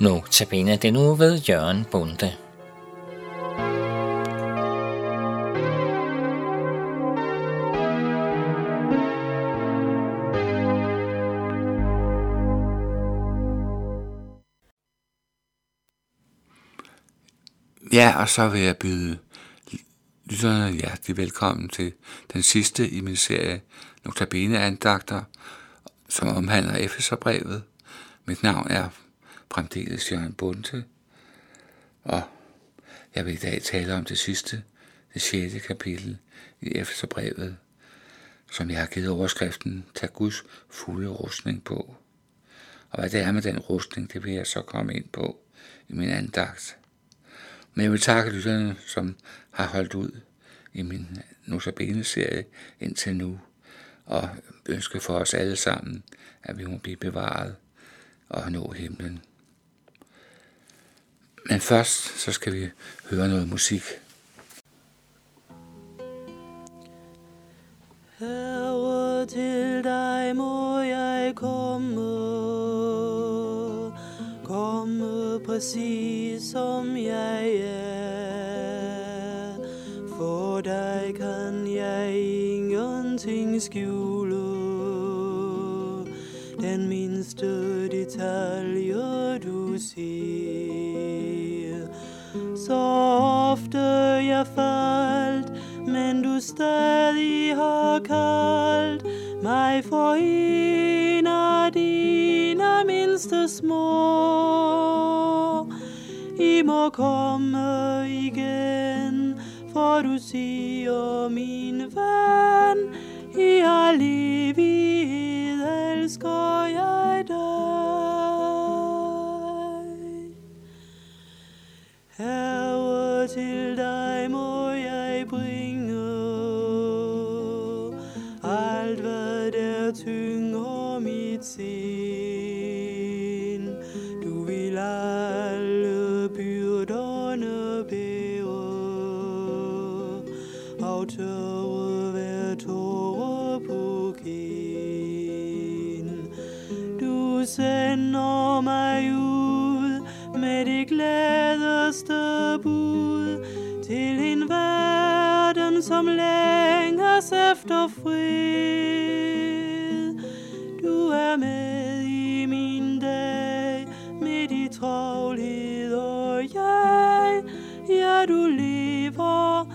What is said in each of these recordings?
Nu tabiner den nu ved Jørgen Bunde. Ja, og så vil jeg byde lytterne hjertelig velkommen til den sidste i min serie Notabene andagter, som omhandler Efeserbrevet. Mit navn er fremdeles Jørgen Bunte, og jeg vil i dag tale om det sidste, det sjette kapitel i Efeserbrevet, som jeg har givet overskriften Tag Guds fulde rustning på. Og hvad det er med den rustning, det vil jeg så komme ind på i min andagt. Men jeg vil takke lytterne, som har holdt ud i min Notabene-serie indtil nu, og ønske for os alle sammen, at vi må blive bevaret og nå himlen. Men først så skal vi høre noget musik. Herre, til dig må jeg komme, komme præcis som jeg er. For dig kan jeg ingenting skjule, den mindste detalje du ser. Så ofte jeg faldt, men du stadig har kaldt mig for en af dine mindste små. I må komme igen, for du siger, min ven, i al evighed elsker jeg dig. Når mig ud med det gladeste bud til en verden, som længes efter fred. Du er med i min dag, midt i travlhed og jeg, ja du lever,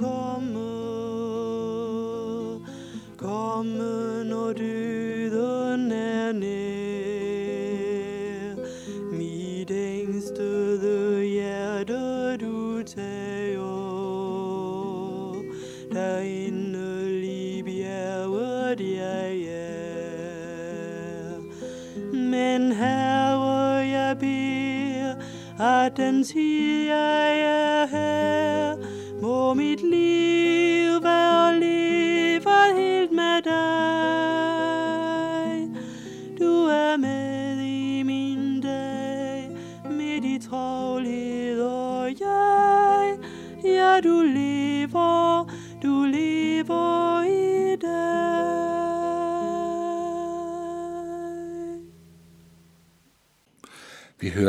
komme, komme når døden er nær. Mit ængstede hjerte du tager, derinde i bjerget jeg er. Men herre, jeg beder, at den tid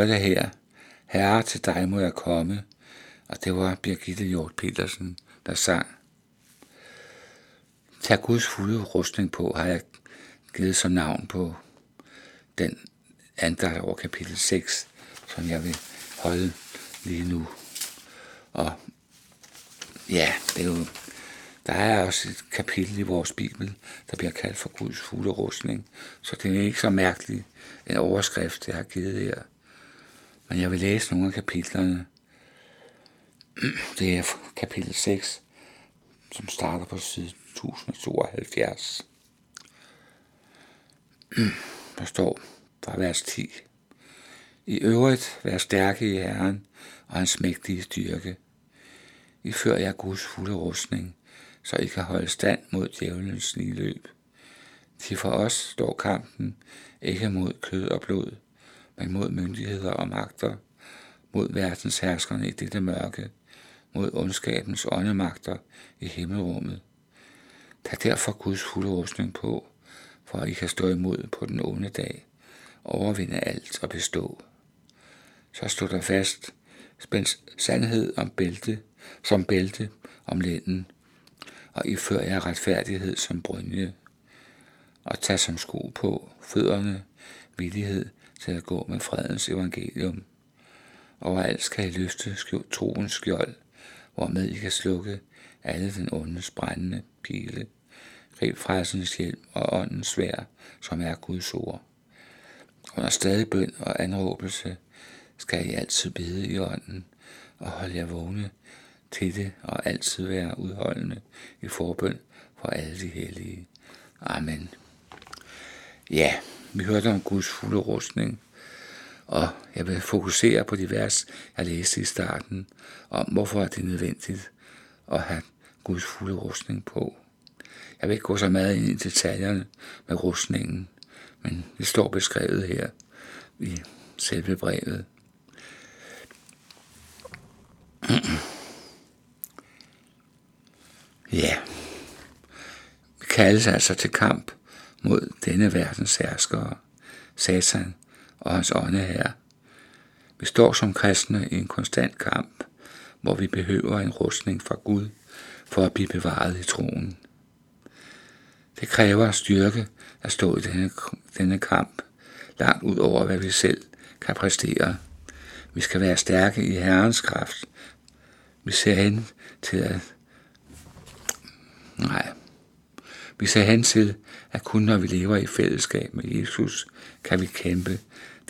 hørte her, Herre, til dig må jeg komme, og det var Birgitte Hjort Petersen, der sang. Tag Guds fulde rustning på, har jeg givet som navn på den andagt over kapitel 6, som jeg vil holde lige nu. Og ja, det er jo, der er også et kapitel i vores Bibel, der bliver kaldt for Guds fulde rustning, så det er ikke så mærkeligt en overskrift, jeg har givet her. Men jeg vil læse nogle af kapitlerne. Det er kapitel 6, som starter på side 1072. Der står fra vers 10. I øvrigt vær stærke i Herren og hans mægtige styrke. I før jeg Guds fulde rustning, så I kan holde stand mod djævelens sniløb. Til for os står kampen ikke mod kød og blod, men mod myndigheder og magter, mod verdensherskerne i dette mørke, mod ondskabens åndemagter i himmelrummet. Tag derfor Guds fulde rustning på, for at I kan stå imod på den onde dag, overvinde alt og bestå. Så stod der fast, spænd sandhed om bælte, som bælte om lænden, og I fører jer retfærdighed som brynje, og tag som sko på fødderne villighed til at gå med fredens evangelium. Overalt skal I løfte troens skjold, hvormed I kan slukke alle den ondes brændende pile. Grib frelsens hjelm og åndens svær, som er Guds ord. Under stadig bøn og anråbelse skal I altid bede i ånden og holde jer vågne til det og altid være udholdende i forbøn for alle de hellige. Amen. Ja, vi hørte om Guds fulde rustning, og jeg vil fokusere på de vers, jeg læste i starten, om hvorfor det er nødvendigt at have Guds fulde rustning på. Jeg vil ikke gå så meget ind i detaljerne med rustningen, men det står beskrevet her i selve brevet. ja, vi kaldes altså til kamp mod denne verdens herskere, Satan og hans ånde her. Vi står som kristne i en konstant kamp, hvor vi behøver en rustning fra Gud for at blive bevaret i troen. Det kræver styrke at stå i denne, denne kamp, langt ud over hvad vi selv kan præstere. Vi skal være stærke i Herrens kraft. Vi ser hen til at... Nej. Vi ser hen til, at kun når vi lever i fællesskab med Jesus, kan vi kæmpe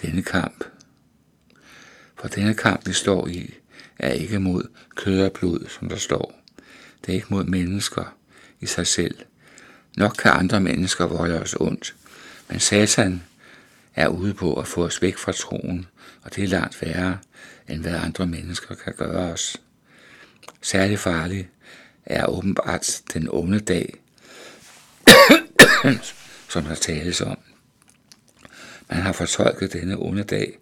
denne kamp. For denne kamp, vi står i, er ikke mod kød og blod, som der står. Det er ikke mod mennesker i sig selv. Nok kan andre mennesker volde os ondt, men Satan er ude på at få os væk fra troen, og det er langt værre, end hvad andre mennesker kan gøre os. Særlig farlig er åbenbart den onde dag, som der tales om. Man har fortolket denne onde dag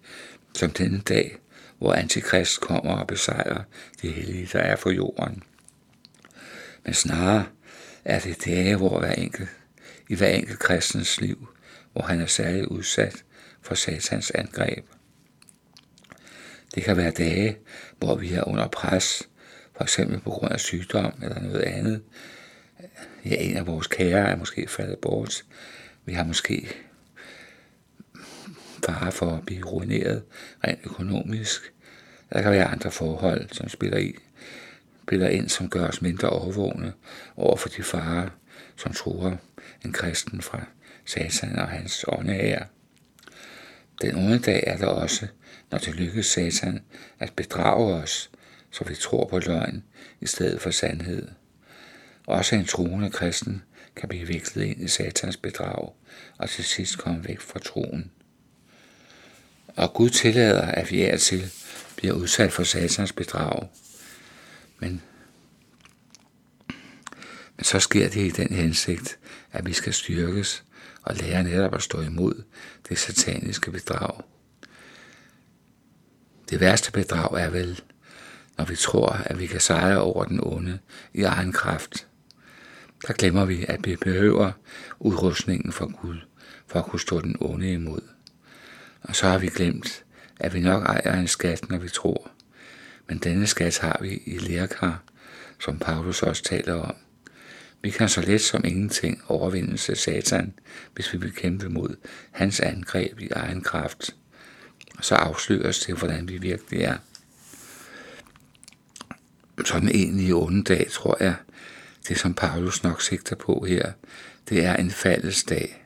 som denne dag, hvor Antikrist kommer og besejrer det hellige, der er for jorden. Men snarere er det dage, hvor hver enkelt, i hver enkelt kristens liv, hvor han er særligt udsat for satans angreb. Det kan være dage, hvor vi er under pres, f.eks. på grund af sygdom eller noget andet. Ja, en af vores kære er måske faldet bort. Vi har måske fare for at blive ruineret rent økonomisk. Der kan være andre forhold, som spiller, i, spiller ind, som gør os mindre overvågne over for de farer, som truer en kristen fra Satan og hans åndeære. Den onde dag er der også, når det lykkes Satan at bedrage os, så vi tror på løgn i stedet for sandhed. Også en troende kristen kan blive viklet ind i satans bedrag og til sidst komme væk fra troen. Og Gud tillader, at vi er til bliver udsat for satans bedrag. Men, men så sker det i den hensigt, at vi skal styrkes og lære netop at stå imod det sataniske bedrag. Det værste bedrag er vel, når vi tror, at vi kan sejre over den onde i egen kraft. Der glemmer vi, at vi behøver udrustningen for Gud for at kunne stå den onde imod. Og så har vi glemt, at vi nok ejer en skat, når vi tror. Men denne skat har vi i lærkar, som Paulus også taler om. Vi kan så let som ingenting overvinde satan, hvis vi vil kæmpe mod hans angreb i egen kraft. Og så afsløres det, hvordan vi virkelig er. Sådan en i onde dag, tror jeg, det som Paulus nok sigter på her, det er en faldets dag.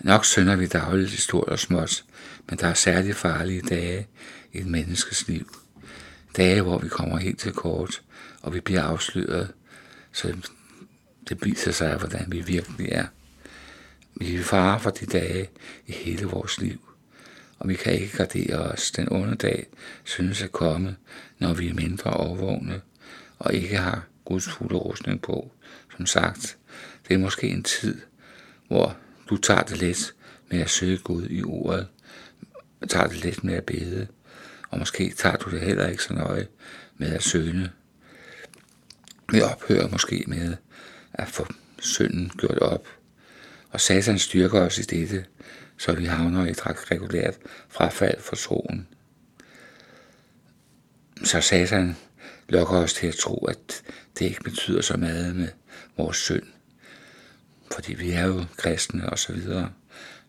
Nok synder vi dagligt i stort og småt, men der er særligt farlige dage i et menneskes liv. Dage, hvor vi kommer helt til kort, og vi bliver afsløret, så det viser sig, hvordan vi virkelig er. Vi er fare for de dage i hele vores liv, og vi kan ikke gardere os. Den onde dag synes at komme, når vi er mindre overvågne og ikke har Guds fulde rustning på. Som sagt, det er måske en tid, hvor du tager det let med at søge Gud i ordet, tager det let med at bede, og måske tager du det heller ikke så nøje med at søge Vi ophører måske med at få synden gjort op, og satan styrker os i dette, så vi havner i et regulært frafald for troen. Så satan lokker os til at tro, at det ikke betyder så meget med vores synd, fordi vi er jo kristne og så videre.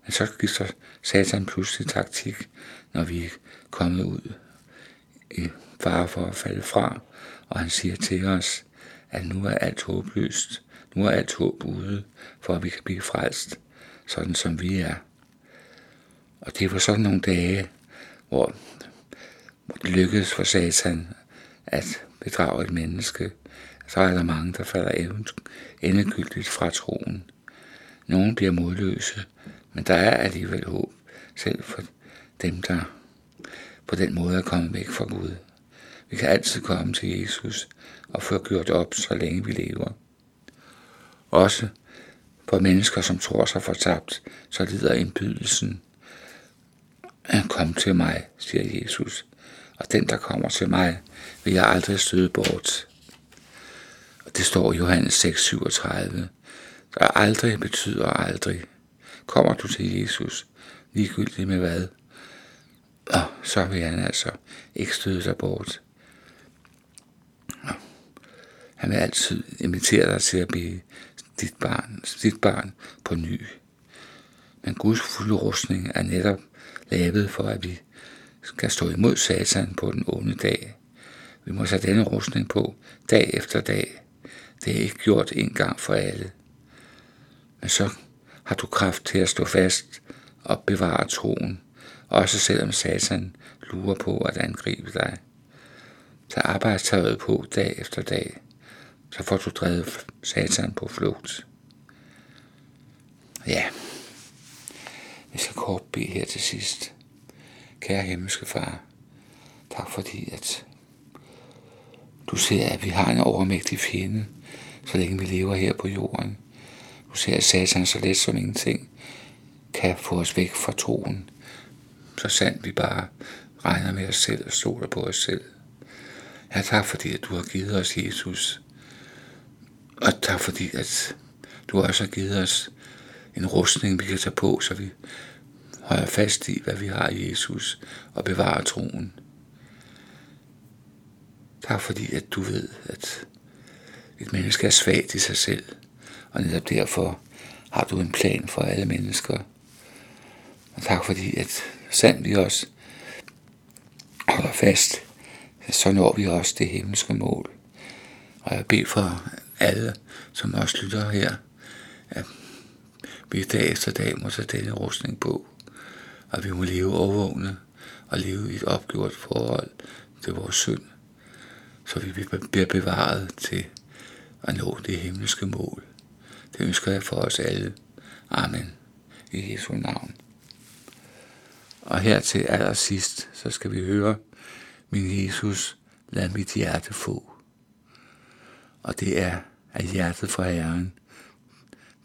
Men så giver satan pludselig taktik, når vi er kommet ud i fare for at falde fra, og han siger til os, at nu er alt håbløst, nu er alt håb ude, for at vi kan blive frelst, sådan som vi er. Og det var sådan nogle dage, hvor det lykkedes for satan at bedrager et menneske. Så er der mange, der falder endegyldigt fra troen. Nogle bliver modløse, men der er alligevel håb, selv for dem, der på den måde er kommet væk fra Gud. Vi kan altid komme til Jesus og få gjort op, så længe vi lever. Også for mennesker, som tror sig fortabt, så lider indbydelsen. Kom til mig, siger Jesus, og den, der kommer til mig, vil jeg aldrig støde bort. Og det står i Johannes 6:37. Der aldrig betyder aldrig. Kommer du til Jesus, ligegyldigt med hvad, og så vil han altså ikke støde sig bort. Han vil altid invitere dig til at blive dit barn, dit barn på ny. Men Guds fulde rustning er netop lavet for, at vi skal stå imod satan på den onde dag. Vi må sætte denne rustning på dag efter dag. Det er ikke gjort en gang for alle. Men så har du kraft til at stå fast og bevare troen, også selvom satan lurer på at angribe dig. Tag arbejdstøjet på dag efter dag, så får du drevet satan på flugt. Ja, jeg skal kort bede her til sidst. Kære himmelske far, tak fordi at du ser, at vi har en overmægtig fjende, så længe vi lever her på jorden. Du ser, at satan så let som ingenting kan få os væk fra troen, så sandt vi bare regner med os selv og stoler på os selv. Ja, tak fordi, at du har givet os Jesus. Og tak fordi, at du også har givet os en rustning, vi kan tage på, så vi holder fast i, hvad vi har i Jesus, og bevarer troen. Tak fordi, at du ved, at et menneske er svagt i sig selv, og netop derfor har du en plan for alle mennesker. Og tak fordi, at sandt vi også holder fast, så når vi også det himmelske mål. Og jeg beder for alle, som også lytter her, at vi dag efter dag må tage denne rustning på, at vi må leve overvågne og leve i et opgjort forhold til vores synd, så vi bliver bevaret til at nå det himmelske mål. Det ønsker jeg for os alle. Amen. I Jesu navn. Og her til allersidst, så skal vi høre, min Jesus, lad mit hjerte få. Og det er af hjertet fra Herren,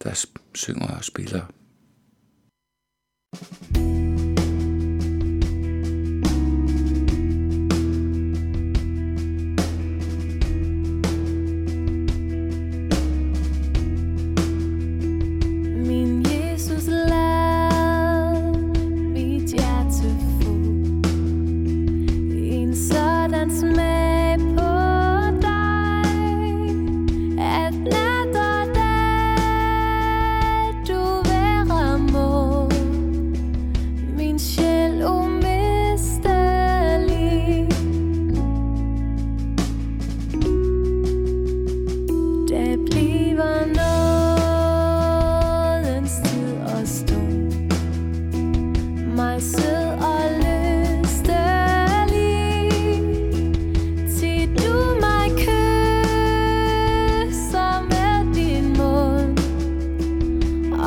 der synger og spiller.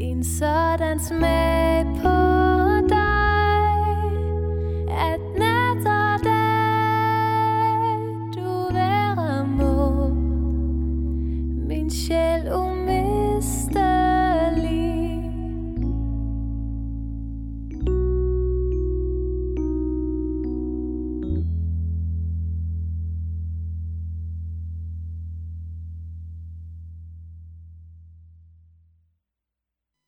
en sådan smag på